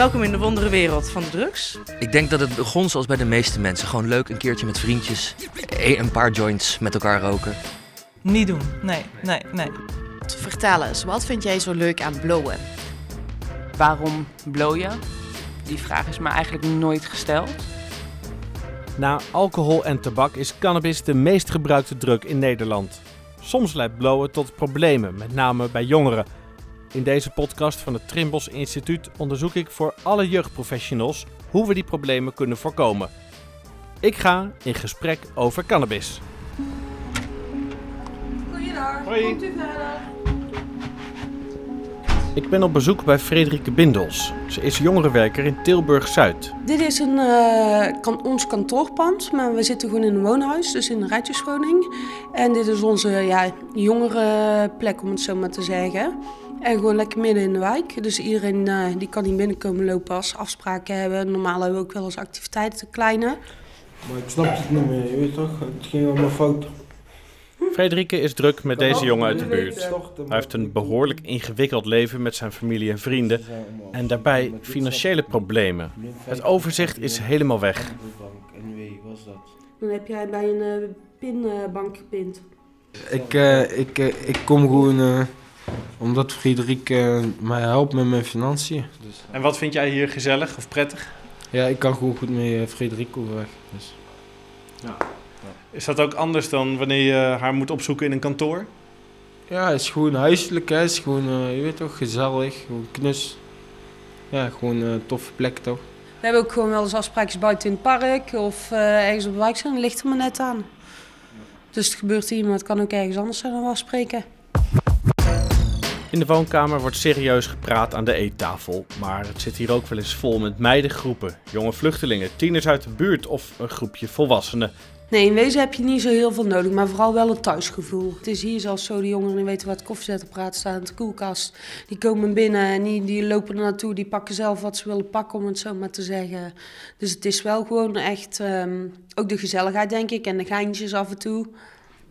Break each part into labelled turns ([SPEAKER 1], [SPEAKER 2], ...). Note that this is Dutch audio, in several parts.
[SPEAKER 1] Welkom in de wondere wereld van de drugs.
[SPEAKER 2] Ik denk dat het begon zoals bij de meeste mensen. Gewoon leuk een keertje met vriendjes. e- Een paar joints met elkaar roken.
[SPEAKER 1] Niet doen. Nee, nee, nee.
[SPEAKER 3] Vertel eens, wat vind jij zo leuk aan blowen?
[SPEAKER 4] Waarom blow je? Die vraag is me eigenlijk nooit gesteld.
[SPEAKER 5] Na alcohol en tabak is cannabis de meest gebruikte drug in Nederland. Soms leidt blowen tot problemen, met name bij jongeren. In deze podcast van het Trimbos Instituut onderzoek ik voor alle jeugdprofessionals hoe we die problemen kunnen voorkomen. Ik ga in gesprek over cannabis.
[SPEAKER 6] Goeiedag,
[SPEAKER 5] Hoi.
[SPEAKER 6] komt u verder?
[SPEAKER 5] Ik ben op bezoek bij Frederike Bindels. Ze is jongerenwerker in Tilburg-Zuid.
[SPEAKER 6] Dit is een, eh, kan, ons kantoorpand, maar we zitten gewoon in een woonhuis, dus in een rijtjeswoning. En dit is onze ja, jongere plek, om het zo maar te zeggen. En gewoon lekker midden in de wijk. Dus iedereen eh, die kan hier binnenkomen lopen als ze afspraken hebben. Normaal hebben we ook wel eens activiteiten, de kleine.
[SPEAKER 7] Maar ik snap het niet meer, je weet toch? Het ging allemaal fout.
[SPEAKER 5] Frederike is druk met deze jongen uit de buurt. Hij heeft een behoorlijk ingewikkeld leven met zijn familie en vrienden. En daarbij financiële problemen. Het overzicht is helemaal weg.
[SPEAKER 7] En wie was dat?
[SPEAKER 6] Dan heb jij bij een eh, pinbank gepind.
[SPEAKER 7] Ik, eh, ik, eh, ik kom gewoon eh, omdat Frederik eh, mij helpt met mijn financiën. Dus,
[SPEAKER 5] En wat vind jij hier gezellig of prettig?
[SPEAKER 7] ja, ik kan gewoon goed met eh, Frederik overweg. Dus.
[SPEAKER 5] Is dat ook anders dan wanneer je haar moet opzoeken in een kantoor?
[SPEAKER 7] Ja, het is gewoon huiselijk, hè. het is gewoon, eh, je weet toch, gezellig, gewoon knus. Ja, gewoon een toffe plek toch.
[SPEAKER 6] We hebben ook gewoon wel eens afspraakjes buiten in het park of eh, ergens op de wijk zijn. Dat ligt er maar net aan. Dus het gebeurt hier, maar het kan ook ergens anders zijn dan we afspreken.
[SPEAKER 5] In de woonkamer wordt serieus gepraat aan de eettafel. Maar het zit hier ook wel eens vol met meidengroepen, jonge vluchtelingen, tieners uit de buurt of een groepje volwassenen.
[SPEAKER 6] Nee, in wezen heb je niet zo heel veel nodig, maar vooral wel het thuisgevoel. Het is hier zelfs zo, de jongeren weten het koffiezetapparaat staat in de koelkast. Die komen binnen en die, die lopen er naartoe, die pakken zelf wat ze willen pakken, om het zo maar te zeggen. Dus het is wel gewoon echt, ehm, ook de gezelligheid denk ik en de geintjes af en toe.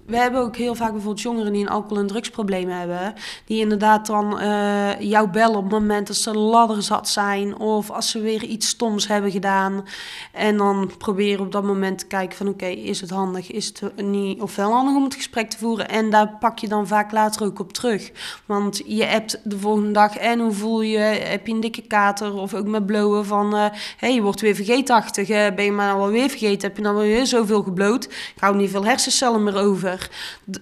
[SPEAKER 6] We hebben ook heel vaak bijvoorbeeld jongeren die een alcohol- en drugsprobleem hebben. Die inderdaad dan eh, jou bellen op het moment dat ze ladderzat zijn. Of als ze weer iets stoms hebben gedaan. En dan proberen op dat moment te kijken van oké, is het handig, is het niet of wel handig om het gesprek te voeren. En daar pak je dan vaak later ook op terug. Want je hebt de volgende dag en hoe voel je, heb je een dikke kater of ook met blowen van hé, hey, je wordt weer vergeetachtig. eh, ben je maar nou alweer vergeten, heb je dan weer zoveel gebloot. Ik hou niet veel hersencellen meer over.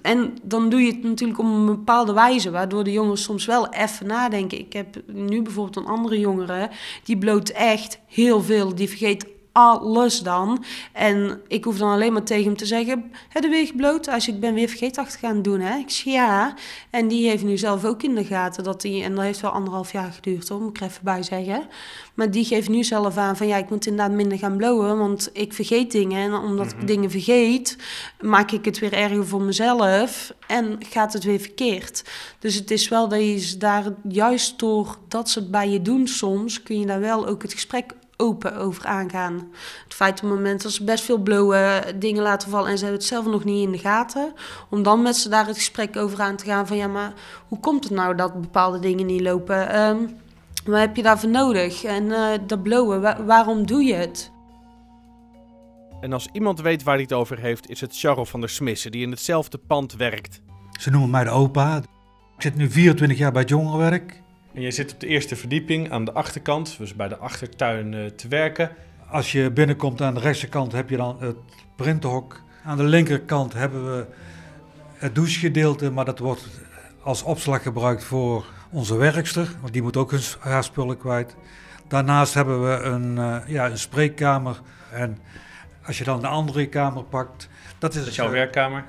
[SPEAKER 6] En dan doe je het natuurlijk op een bepaalde wijze, waardoor de jongeren soms wel even nadenken. Ik heb nu bijvoorbeeld een andere jongere, die bloot echt heel veel. Die vergeet alles dan. En ik hoef dan alleen maar tegen hem te zeggen, heb je weer gebloot? Als ik ben weer vergeetachtig gaan doen, hè? Ik zeg ja. En die heeft nu zelf ook in de gaten dat hij, en dat heeft wel anderhalf jaar geduurd, hoor, moet ik er even bij zeggen. Maar die geeft nu zelf aan van ja, ik moet inderdaad minder gaan blowen, want ik vergeet dingen. En omdat ik dingen vergeet, maak ik het weer erger voor mezelf en gaat het weer verkeerd. Dus het is wel dat je daar juist door dat ze het bij je doen soms, kun je daar wel ook het gesprek open over aangaan. Het feit op het moment dat ze best veel blowen, dingen laten vallen en ze hebben het zelf nog niet in de gaten, om dan met ze daar het gesprek over aan te gaan van ja, maar hoe komt het nou dat bepaalde dingen niet lopen? Ehm, wat heb je daarvoor nodig? En eh, dat blowen, wa- waarom doe je het?
[SPEAKER 5] En als iemand weet waar hij het over heeft, is het Charles van der Smissen, die in hetzelfde pand werkt.
[SPEAKER 8] Ze noemen mij de opa. Ik zit nu 24 jaar bij het jongerenwerk.
[SPEAKER 5] En jij zit op de eerste verdieping aan de achterkant, dus bij de achtertuin eh, te werken.
[SPEAKER 8] Als je binnenkomt aan de rechterkant heb je dan het printhok. Aan de linkerkant hebben we het douchegedeelte, maar dat wordt als opslag gebruikt voor onze werkster, want die moet ook hun- haar spullen kwijt. Daarnaast hebben we een, eh, ja, een spreekkamer. En als je dan de andere kamer pakt, dat is,
[SPEAKER 5] Dat is jouw
[SPEAKER 8] eh,
[SPEAKER 5] werkkamer.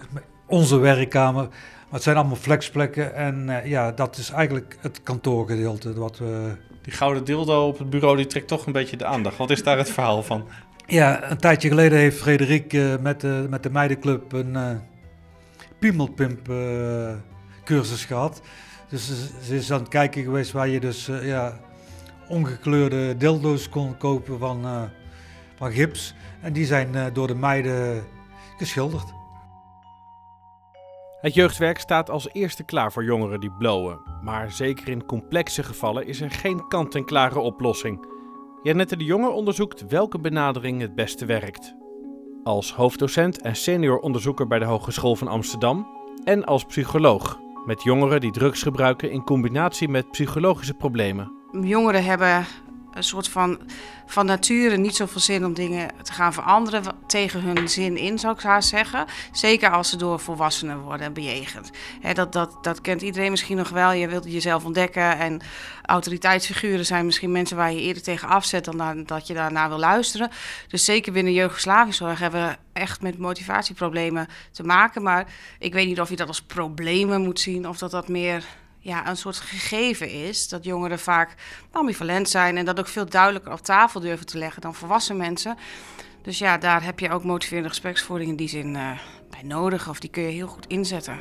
[SPEAKER 8] onze werkkamer. Maar het zijn allemaal flexplekken en eh, ja, dat is eigenlijk het kantoorgedeelte wat we
[SPEAKER 5] Die gouden dildo op het bureau die trekt toch een beetje de aandacht. Wat is daar het verhaal van?
[SPEAKER 8] Ja, een tijdje geleden heeft Frederik eh, met, de, met de meidenclub een eh piemelpimp cursus gehad. Dus ze, is aan het kijken geweest waar je dus ja, ongekleurde dildo's kon kopen van, van gips. En die zijn door de meiden geschilderd.
[SPEAKER 5] Het jeugdwerk staat als eerste klaar voor jongeren die blowen. Maar zeker in complexe gevallen is er geen kant-en-klare oplossing. Janette de Jonge onderzoekt welke benadering het beste werkt. Als hoofddocent en senior onderzoeker bij de Hogeschool van Amsterdam en als psycholoog met jongeren die drugs gebruiken in combinatie met psychologische problemen.
[SPEAKER 9] Jongeren hebben een soort van, van nature niet zoveel zin om dingen te gaan veranderen tegen hun zin in, zou ik haast zeggen. Zeker als ze door volwassenen worden bejegend. Hè, dat, dat, dat kent iedereen misschien nog wel. Je wilt jezelf ontdekken en autoriteitsfiguren zijn misschien mensen waar je eerder tegen afzet dan dat je daarna wil luisteren. Dus zeker binnen jeugdverslavingszorg hebben we echt met motivatieproblemen te maken. Maar ik weet niet of je dat als problemen moet zien of dat dat meer ja, een soort gegeven is. Dat jongeren vaak ambivalent zijn en dat ook veel duidelijker op tafel durven te leggen dan volwassen mensen. Dus ja, daar heb je ook motiverende gespreksvoering in die zin eh, bij nodig. Of die kun je heel goed inzetten.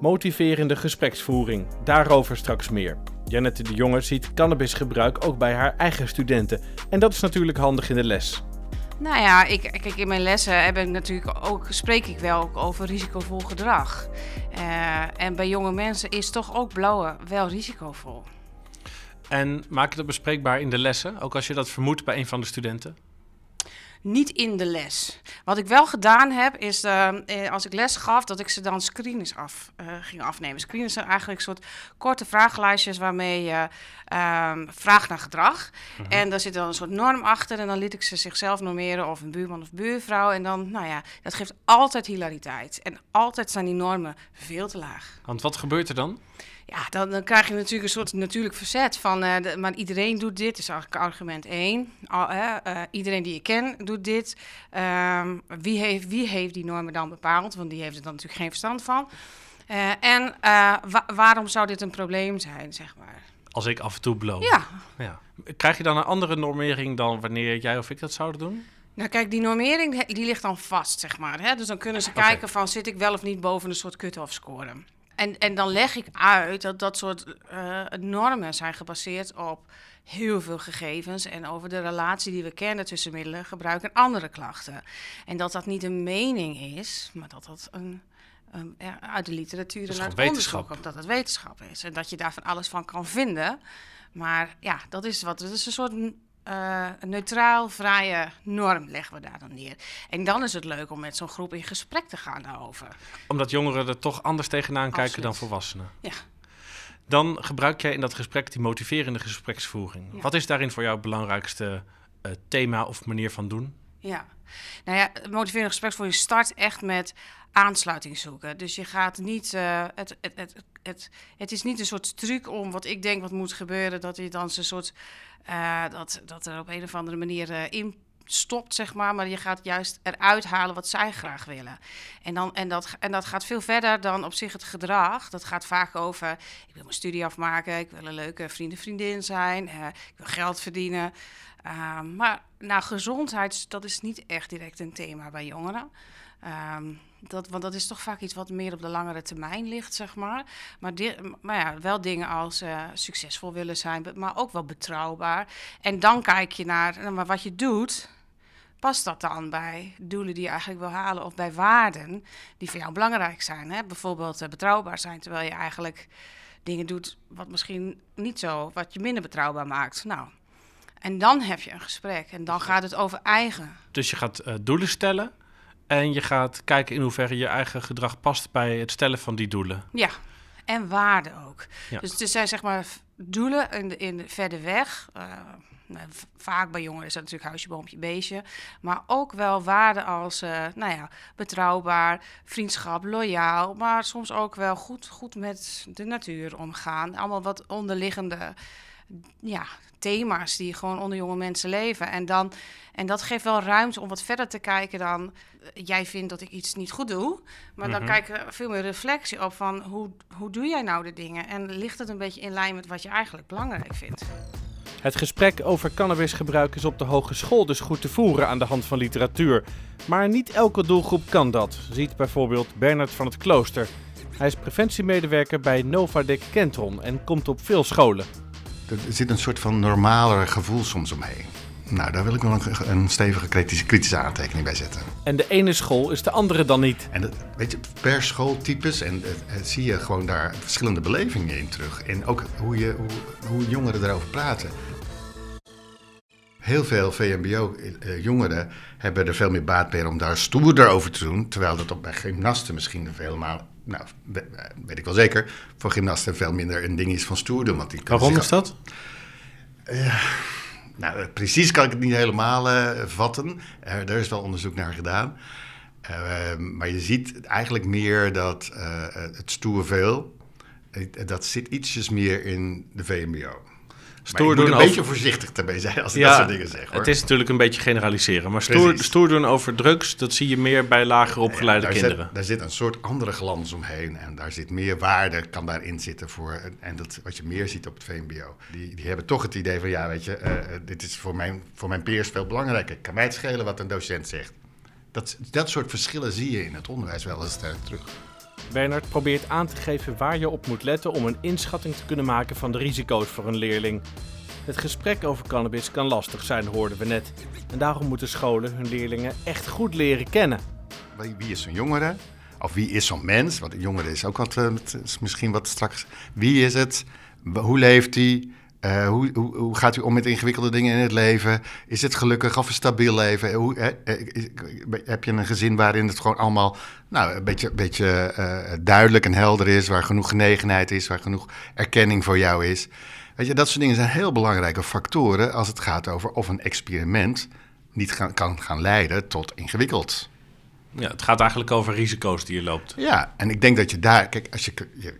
[SPEAKER 5] Motiverende gespreksvoering, daarover straks meer. Janette de Jonge ziet cannabisgebruik ook bij haar eigen studenten. En dat is natuurlijk handig in de les.
[SPEAKER 9] Nou ja, ik, kijk, in mijn lessen heb ik natuurlijk ook, spreek ik wel over risicovol gedrag. Eh, en bij jonge mensen is toch ook blauwe wel risicovol.
[SPEAKER 5] En maak je dat bespreekbaar in de lessen, ook als je dat vermoedt bij een van de studenten?
[SPEAKER 9] Niet in de les. Wat ik wel gedaan heb, is eh, als ik les gaf, dat ik ze dan screenings af, eh, ging afnemen. Screenings zijn eigenlijk een soort korte vragenlijstjes waarmee je ehm, vraagt naar gedrag. En daar zit dan een soort norm achter en dan liet ik ze zichzelf normeren of een buurman of buurvrouw. En dan, nou ja, dat geeft altijd hilariteit. En altijd zijn die normen veel te laag.
[SPEAKER 5] Want wat gebeurt er dan?
[SPEAKER 9] Ja, dan, dan krijg je natuurlijk een soort natuurlijk verzet van, eh, de- maar iedereen doet dit, is eigenlijk argument één. Al, eh, iedereen die je kent doet dit. Ehm, wie, heeft, wie heeft die normen dan bepaald? Want die heeft er dan natuurlijk geen verstand van. Eh, en wa- waarom zou dit een probleem zijn, zeg maar?
[SPEAKER 5] Als ik af en toe blow.
[SPEAKER 9] Ja,
[SPEAKER 5] Ja. Krijg je dan een andere normering dan wanneer jij of ik dat zouden doen?
[SPEAKER 9] nou kijk, die normering die ligt dan vast, zeg maar. Hè? Dus dan kunnen ze kijken van, zit ik wel of niet boven een soort cut-off score? En, en dan leg ik uit dat dat soort eh, normen zijn gebaseerd op heel veel gegevens en over de relatie die we kennen tussen middelen, gebruik en andere klachten. En dat dat niet een mening is, maar dat dat een, een- ja, uit de literatuur en uit onderzoek
[SPEAKER 5] wetenschap.
[SPEAKER 9] komt, dat het wetenschap is. En dat je daar van alles van kan vinden. Maar ja, dat is wat. Het is een soort eh, een neutraal, vrije norm leggen we daar dan neer. En dan is het leuk om met zo'n groep in gesprek te gaan daarover.
[SPEAKER 5] Omdat jongeren er toch anders tegenaan kijken dan volwassenen.
[SPEAKER 9] Ja.
[SPEAKER 5] Dan gebruik jij in dat gesprek die motiverende gespreksvoering.
[SPEAKER 9] Ja.
[SPEAKER 5] Wat is daarin voor jou het belangrijkste eh, thema of manier van doen?
[SPEAKER 9] Ja, nou ja, motiverende gespreksvoering start echt met aansluiting zoeken. Dus je gaat niet, eh, het, het, het, het, het is niet een soort truc om wat ik denk wat moet gebeuren, dat je dan een soort, eh, dat, dat er op een of andere manier eh, in stopt, zeg maar. Maar je gaat juist eruit halen wat zij graag willen. En, dan, en, dat, en dat gaat veel verder dan op zich het gedrag. Dat gaat vaak over, ik wil mijn studie afmaken, ik wil een leuke vrienden, vriendin zijn, ik wil geld verdienen. Ehm, maar nou, gezondheid, dat is niet echt direct een thema bij jongeren. Ehm, dat, want dat is toch vaak iets wat meer op de langere termijn ligt, zeg maar. Maar, maar ja, wel dingen als eh, succesvol willen zijn, maar ook wel betrouwbaar. En dan kijk je naar, nou, maar wat je doet, past dat dan bij doelen die je eigenlijk wil halen of bij waarden die voor jou belangrijk zijn? Hè? Bijvoorbeeld eh, betrouwbaar zijn, terwijl je eigenlijk dingen doet wat misschien niet zo, wat je minder betrouwbaar maakt. Nou, en dan heb je een gesprek en dan gaat het over eigen.
[SPEAKER 5] Dus je gaat eh, doelen stellen en je gaat kijken in hoeverre je eigen gedrag past bij het stellen van die doelen.
[SPEAKER 9] Ja, en waarden ook.
[SPEAKER 5] Ja.
[SPEAKER 9] Dus er zijn zeg maar doelen in, de, in de, verder weg. eh, vaak bij jongeren is dat natuurlijk huisje, boompje, beestje. Maar ook wel waarden als, eh, nou ja, betrouwbaar, vriendschap, loyaal. Maar soms ook wel goed, goed met de natuur omgaan. Allemaal wat onderliggende ja, thema's die gewoon onder jonge mensen leven. En, dan, en dat geeft wel ruimte om wat verder te kijken dan... eh, jij vindt dat ik iets niet goed doe. Maar dan
[SPEAKER 5] Mhm.
[SPEAKER 9] kijken veel meer reflectie op van... Hoe, hoe doe jij nou de dingen? En ligt het een beetje in lijn met wat je eigenlijk belangrijk vindt?
[SPEAKER 5] Het gesprek over cannabisgebruik is op de hogeschool dus goed te voeren aan de hand van literatuur. Maar niet elke doelgroep kan dat, ziet bijvoorbeeld Bernard van het Klooster. Hij is preventiemedewerker bij Novadec Kentron en komt op veel scholen.
[SPEAKER 10] Er zit een soort van normaler gevoel soms omheen. Nou, daar wil ik wel een, een stevige kritische, kritische aantekening bij zetten.
[SPEAKER 5] En de ene school is de andere dan niet.
[SPEAKER 10] En dat, weet je, per schooltypes en eh, eh, zie je gewoon daar verschillende belevingen in terug. En ook hoe, je, hoe, hoe jongeren daarover praten. Heel veel VMBO-jongeren hebben er veel meer baat bij om daar stoerder over te doen. Terwijl dat op bij gymnasten misschien helemaal, nou, we- weet ik wel zeker, voor gymnasten veel minder een ding is van stoer doen. Want die kunnen
[SPEAKER 5] Waarom
[SPEAKER 10] zich-
[SPEAKER 5] is dat?
[SPEAKER 10] Nou, eh, precies kan ik het niet helemaal eh, vatten. Er daar is wel onderzoek naar gedaan. Eh, maar je ziet eigenlijk meer dat eh, het stoer veel, eh, dat zit ietsjes meer in de VMBO.
[SPEAKER 5] Stoer doen
[SPEAKER 10] een
[SPEAKER 5] over-
[SPEAKER 10] beetje voorzichtig daarmee zijn als ik dat soort dingen zeg. Hoor.
[SPEAKER 5] het is natuurlijk een beetje generaliseren. Maar stoer, stoer doen over drugs, dat zie je meer bij lager opgeleide
[SPEAKER 10] daar
[SPEAKER 5] kinderen.
[SPEAKER 10] Zit, daar zit een soort andere glans omheen en daar zit meer waarde, kan daarin zitten voor. En dat wat je meer ziet op het VMBO. Die, die hebben toch het idee van, ja, weet je, eh, eh, dit is voor mijn, voor mijn peers veel belangrijker. Kan mij het schelen wat een docent zegt. Dat, dat soort verschillen zie je in het onderwijs wel eens sterk terug.
[SPEAKER 5] Bernard probeert aan te geven waar je op moet letten om een inschatting te kunnen maken van de risico's voor een leerling. Het gesprek over cannabis kan lastig zijn, hoorden we net. En daarom moeten scholen hun leerlingen echt goed leren kennen.
[SPEAKER 10] Wie, is zo'n jongere? Of wie is zo'n mens? Want een jongere is ook wat, eh, misschien wat straks. Wie is het? Hoe leeft hij? Eh, hoe, hoe, hoe gaat u om met ingewikkelde dingen in het leven? Is het gelukkig of een stabiel leven? Hoe, eh, is- heb je een gezin waarin het gewoon allemaal nou, een beetje, beetje eh, duidelijk en helder is, waar genoeg genegenheid is, waar genoeg erkenning voor jou is? Weet je, dat soort dingen zijn heel belangrijke factoren als het gaat over of een experiment niet gaan, kan gaan leiden tot ingewikkeld.
[SPEAKER 5] Ja, het gaat eigenlijk over risico's die je loopt.
[SPEAKER 10] Ja, en ik denk dat je daar, kijk, als je, je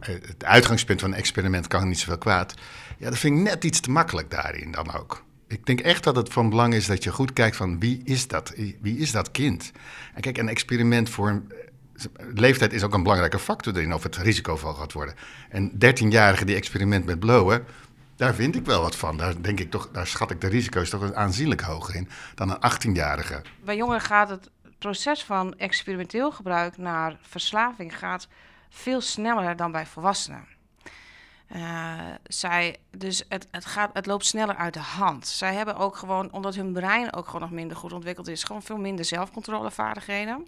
[SPEAKER 10] het uitgangspunt van een experiment kan niet zoveel kwaad. Ja, dat vind ik net iets te makkelijk daarin dan ook. Ik denk echt dat het van belang is dat je goed kijkt van wie is dat? Wie is dat kind? En kijk, een experiment voor een leeftijd is ook een belangrijke factor erin of het risicovol gaat worden. En 13-jarige die experiment met blowen, daar vind ik wel wat van. Daar denk ik toch, daar schat ik de risico's toch aanzienlijk hoger in dan een 18-jarige.
[SPEAKER 9] Bij jongeren gaat het proces van experimenteel gebruik naar verslaving gaat veel sneller dan bij volwassenen. Uh, zij, dus het, het, gaat, het loopt sneller uit de hand. Zij hebben ook gewoon, omdat hun brein ook gewoon nog minder goed ontwikkeld is, gewoon veel minder zelfcontrolevaardigheden.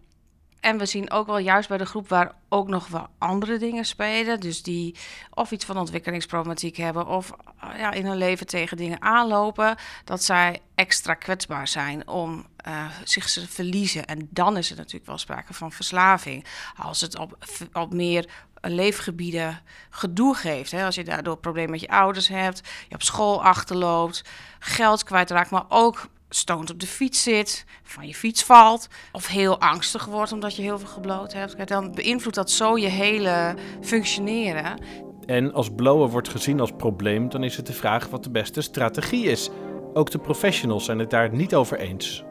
[SPEAKER 9] En we zien ook wel juist bij de groep waar ook nog wel andere dingen spelen. Dus die of iets van ontwikkelingsproblematiek hebben of uh, ja, in hun leven tegen dingen aanlopen. Dat zij extra kwetsbaar zijn om uh, zich te verliezen. En dan is er natuurlijk wel sprake van verslaving. Als het op, op meer leefgebieden gedoe geeft. Hè? Als je daardoor problemen met je ouders hebt, je op school achterloopt, geld kwijtraakt, maar ook stoont op de fiets zit, van je fiets valt, of heel angstig wordt omdat je heel veel gebloot hebt, dan beïnvloedt dat zo je hele functioneren.
[SPEAKER 5] En als blowen wordt gezien als probleem, dan is het de vraag wat de beste strategie is. Ook de professionals zijn het daar niet over eens.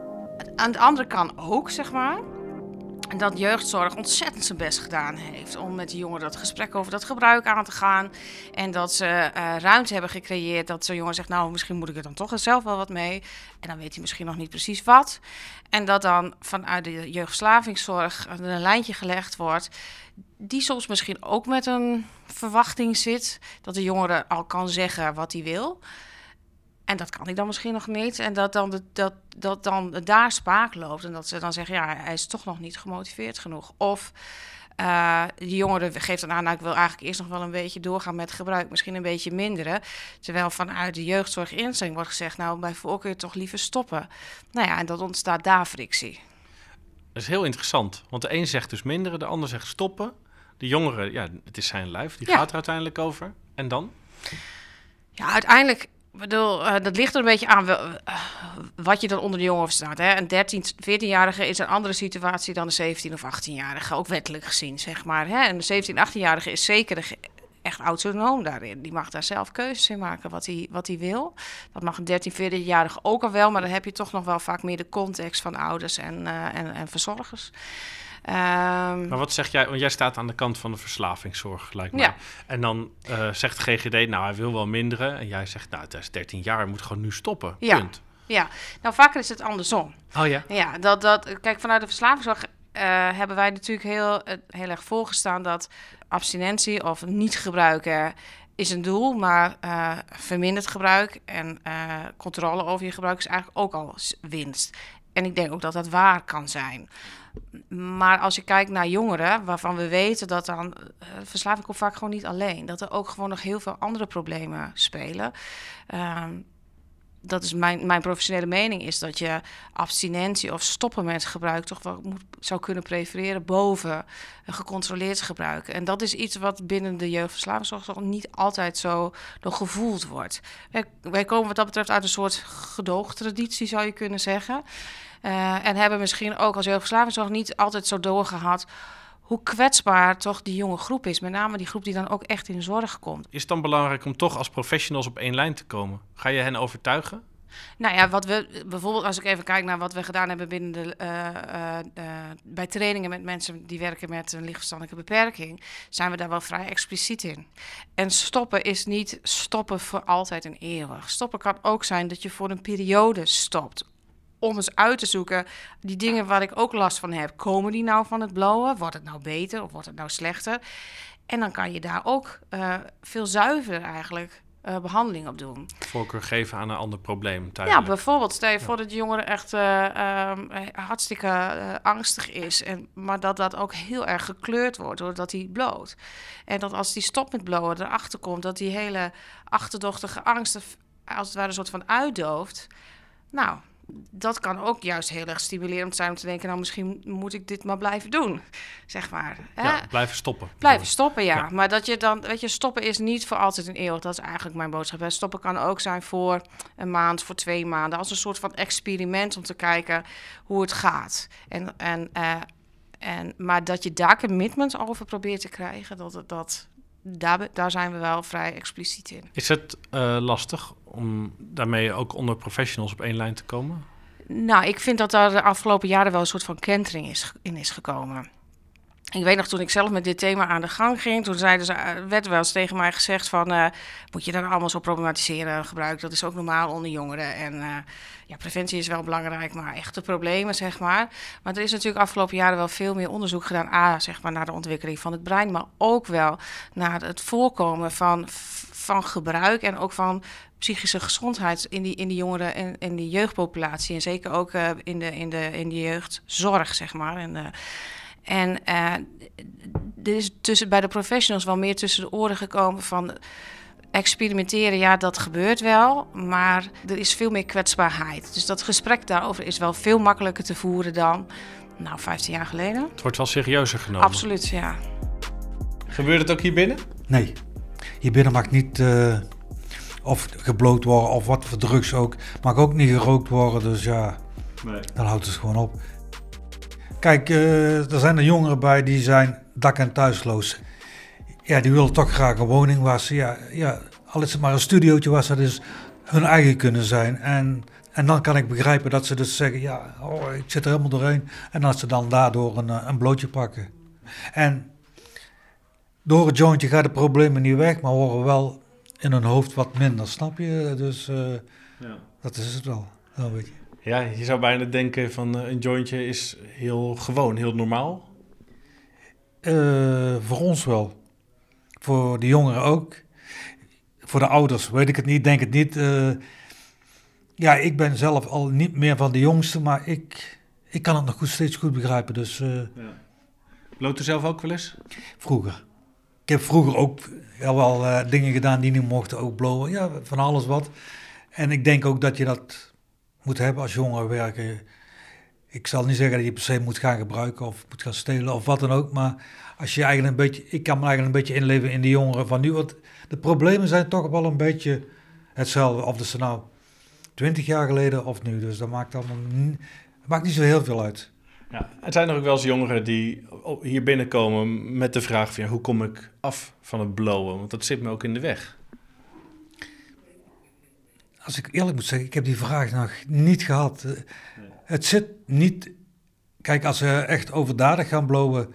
[SPEAKER 9] Aan de andere kant ook, zeg maar. Dat jeugdzorg ontzettend zijn best gedaan heeft om met de jongeren dat gesprek over dat gebruik aan te gaan. En dat ze uh, ruimte hebben gecreëerd dat zo'n jongen zegt, nou misschien moet ik er dan toch zelf wel wat mee. En dan weet hij misschien nog niet precies wat. En dat dan vanuit de jeugdverslavingszorg een lijntje gelegd wordt. Die soms misschien ook met een verwachting zit. Dat de jongere al kan zeggen wat hij wil. En dat kan ik dan misschien nog niet. En dat dan, dat, dat dan daar spaak loopt. En dat ze dan zeggen, ja, hij is toch nog niet gemotiveerd genoeg. Of uh, de jongere geeft dan aan, nou, ik wil eigenlijk eerst nog wel een beetje doorgaan met gebruik. Misschien een beetje minderen. Terwijl vanuit de jeugdzorginstelling wordt gezegd, nou, bij voorkeur toch liever stoppen. Nou ja, en dat ontstaat daar frictie.
[SPEAKER 5] Dat is heel interessant. Want de een zegt dus minderen, de ander zegt stoppen. De jongere, ja, het is zijn lijf, die ja. gaat er uiteindelijk over. En dan?
[SPEAKER 9] Ja, uiteindelijk bedoel, uh, dat ligt er een beetje aan uh, wat je dan onder de jongen verstaat. Hè? Een 13, 14-jarige is een andere situatie dan een 17 of 18-jarige, ook wettelijk gezien, zeg maar. Hè? En een 17, 18-jarige is zeker echt autonoom daarin. Die mag daar zelf keuzes in maken wat hij, wat hij wil. Dat mag een 13, 14-jarige ook al wel, maar dan heb je toch nog wel vaak meer de context van ouders en, uh, en, en verzorgers.
[SPEAKER 5] Um, maar wat zeg jij? Want jij staat aan de kant van de verslavingszorg, lijkt me.
[SPEAKER 9] Ja.
[SPEAKER 5] En dan uh, zegt GGD, nou, hij wil wel minderen. En jij zegt, nou, het is 13 jaar, hij moet gewoon nu stoppen.
[SPEAKER 9] Ja.
[SPEAKER 5] Punt.
[SPEAKER 9] Ja, nou, vaker is het andersom.
[SPEAKER 5] Oh ja?
[SPEAKER 9] Ja, dat, dat, kijk, vanuit de verslavingszorg uh, hebben wij natuurlijk heel, uh, heel erg voorgestaan dat abstinentie of niet gebruiken is een doel, maar uh, verminderd gebruik en controle over je gebruik is eigenlijk ook al winst. En ik denk ook dat dat waar kan zijn. Maar als je kijkt naar jongeren, waarvan we weten dat dan uh, verslaving komt vaak gewoon niet alleen. Dat er ook gewoon nog heel veel andere problemen spelen. Um, dat is mijn, mijn professionele mening, is dat je abstinentie of stoppen met gebruik toch wel zou kunnen prefereren boven gecontroleerd gebruik. En dat is iets wat binnen de jeugdverslavingszorg niet altijd zo gevoeld wordt. Wij, wij komen wat dat betreft uit een soort gedoogtraditie, zou je kunnen zeggen. Uh, en hebben misschien ook als jeugdverslavingszorg niet altijd zo doorgehad hoe kwetsbaar toch die jonge groep is. Met name die groep die dan ook echt in zorg komt.
[SPEAKER 5] Is het dan belangrijk om toch als professionals op één lijn te komen? Ga je hen overtuigen?
[SPEAKER 9] Nou ja, wat we bijvoorbeeld als ik even kijk naar wat we gedaan hebben binnen de, uh, uh, uh, bij trainingen met mensen die werken met een lichtverstandelijke beperking, zijn we daar wel vrij expliciet in. En stoppen is niet stoppen voor altijd en eeuwig. Stoppen kan ook zijn dat je voor een periode stopt om eens uit te zoeken, die dingen waar ik ook last van heb, komen die nou van het blowen? Wordt het nou beter of wordt het nou slechter? En dan kan je daar ook uh, veel zuiverder eigenlijk uh, behandeling op doen.
[SPEAKER 5] Voorkeur geven aan een ander probleem thuis.
[SPEAKER 9] Ja, bijvoorbeeld stel je voor dat de jongere echt uh, um, hartstikke angstig is. En, maar dat dat ook heel erg gekleurd wordt doordat hij bloot. En dat als die stopt met blowen erachter komt, dat die hele achterdochtige angst als het ware een soort van uitdooft. Nou, dat kan ook juist heel erg stimulerend zijn om te denken, nou misschien moet ik dit maar blijven doen, zeg maar. Hè?
[SPEAKER 5] Ja, blijven stoppen.
[SPEAKER 9] Blijven stoppen, ja. ja. Maar dat je dan, weet je, stoppen is niet voor altijd een eeuwig. Dat is eigenlijk mijn boodschap. Stoppen kan ook zijn voor een maand, voor twee maanden, als een soort van experiment om te kijken hoe het gaat. En, en, uh, en, maar dat je daar commitments over probeert te krijgen, dat, dat, daar, daar zijn we wel vrij expliciet in.
[SPEAKER 5] Is het uh, lastig om daarmee ook onder professionals op één lijn te komen?
[SPEAKER 9] Nou, ik vind dat daar de afgelopen jaren wel een soort van kentering is, in is gekomen. Ik weet nog, toen ik zelf met dit thema aan de gang ging, toen zeiden ze, werd wel eens tegen mij gezegd van, uh, moet je dan allemaal zo problematiseren, gebruik, dat is ook normaal onder jongeren. En uh, ja, preventie is wel belangrijk, maar echte problemen, zeg maar. Maar er is natuurlijk afgelopen jaren wel veel meer onderzoek gedaan, A, zeg maar, naar de ontwikkeling van het brein, maar ook wel naar het voorkomen van, van gebruik en ook van psychische gezondheid in die, in die jongeren en in die jeugdpopulatie. En zeker ook in, de, in, de, in de jeugdzorg, zeg maar. En, en uh, er is tussen, bij de professionals wel meer tussen de oren gekomen van experimenteren, ja, dat gebeurt wel, maar er is veel meer kwetsbaarheid. Dus dat gesprek daarover is wel veel makkelijker te voeren dan, nou, 15 jaar geleden.
[SPEAKER 5] Het wordt wel serieuzer genomen.
[SPEAKER 9] Absoluut, ja.
[SPEAKER 5] Gebeurt het ook hier binnen?
[SPEAKER 8] Nee. Hier binnen mag niet uh, of gebloot worden of wat voor drugs ook. Mag ook niet gerookt worden, dus ja, nee. dan houdt het gewoon op. Kijk, uh, er zijn er jongeren bij die zijn dak- en thuisloos. Ja, die willen toch graag een woning waar ze, ja, ja, al is het maar een studiootje waar ze dus hun eigen kunnen zijn. En, en dan kan ik begrijpen dat ze dus zeggen, ja, oh, ik zit er helemaal doorheen. En dat ze dan daardoor een, een blootje pakken. En door het jointje gaat de problemen niet weg, maar horen wel in hun hoofd wat minder, snap je? Dus uh, ja. dat is het wel, wel weet je.
[SPEAKER 5] Ja, je zou bijna denken van uh, een jointje is heel gewoon, heel normaal.
[SPEAKER 8] Uh, voor ons wel. Voor de jongeren ook. Voor de ouders weet ik het niet, denk het niet. Uh, ja, ik ben zelf al niet meer van de jongste, maar ik, ik kan het nog goed, steeds goed begrijpen. Dus, ja.
[SPEAKER 5] Bloot u zelf ook wel eens?
[SPEAKER 8] Vroeger. Ik heb vroeger ook wel dingen gedaan die niet mochten, ook blowen. Ja, van alles wat. En ik denk ook dat je dat moet hebben als jongeren werken. Ik zal niet zeggen dat je per se moet gaan gebruiken of moet gaan stelen of wat dan ook. Maar als je eigenlijk een beetje, ik kan me eigenlijk een beetje inleven in de jongeren van nu. Want de problemen zijn toch wel een beetje hetzelfde. Of dat ze nou twintig jaar geleden of nu. Dus dat maakt allemaal maakt niet zo heel veel uit.
[SPEAKER 5] Ja, het zijn er ook wel eens jongeren die hier binnenkomen met de vraag van hoe kom ik af van het blowen? Want dat zit me ook in de weg
[SPEAKER 8] als ik eerlijk moet zeggen, ik heb die vraag nog niet gehad. Nee. Het zit niet. Kijk, als ze echt overdadig gaan blowen,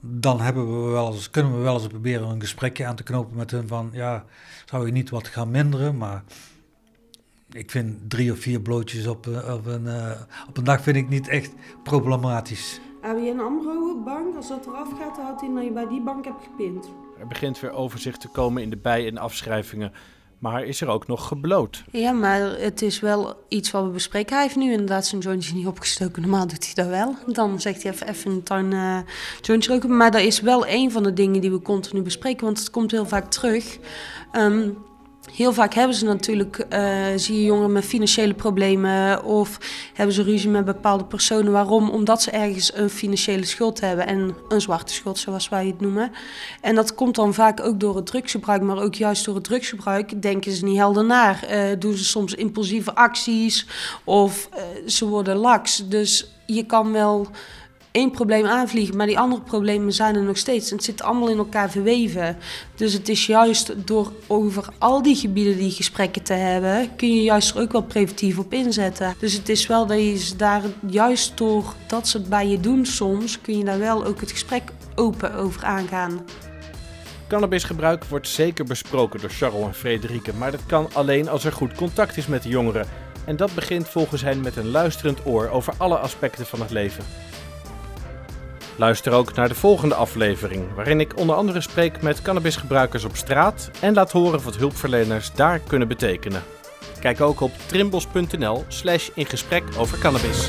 [SPEAKER 8] dan hebben we wel eens, kunnen we wel eens proberen een gesprekje aan te knopen met hun van ja, zou je niet wat gaan minderen, maar ik vind drie of vier blootjes op, eh, op, een, uh, op een dag vind ik niet echt problematisch.
[SPEAKER 6] ABN AMRO bank, als dat eraf gaat, houdt in dat je bij die bank hebt gepint.
[SPEAKER 5] Er begint weer overzicht te komen in de bij- en afschrijvingen maar is er ook nog gebloot?
[SPEAKER 6] Ja, maar het is wel iets wat we bespreken. Hij heeft nu inderdaad zijn jointje niet opgestoken. Normaal doet hij dat wel. Dan zegt hij even, even een tuin uh, jointje roken. Maar dat is wel een van de dingen die we continu bespreken. Want het komt heel vaak terug. Um, Heel vaak hebben ze natuurlijk, uh, zie je jongeren met financiële problemen of hebben ze ruzie met bepaalde personen. Waarom? Omdat ze ergens een financiële schuld hebben en een zwarte schuld, zoals wij het noemen. En dat komt dan vaak ook door het drugsgebruik, maar ook juist door het drugsgebruik denken ze niet helder naar. Uh, doen ze soms impulsieve acties of uh, ze worden laks. Dus je kan wel één probleem aanvliegen, maar die andere problemen zijn er nog steeds. Het zit allemaal in elkaar verweven. Dus het is juist door over al die gebieden die gesprekken te hebben, kun je juist er ook wel preventief op inzetten. Dus het is wel dat je daar juist door dat ze het bij je doen soms, kun je daar wel ook het gesprek open over aangaan.
[SPEAKER 5] Cannabisgebruik wordt zeker besproken door Charles en Frederike, maar dat kan alleen als er goed contact is met de jongeren. En dat begint volgens hen met een luisterend oor over alle aspecten van het leven. Luister ook naar de volgende aflevering, waarin ik onder andere spreek met cannabisgebruikers op straat en laat horen wat hulpverleners daar kunnen betekenen. Kijk ook op trimbos.nl slash in gesprek over cannabis.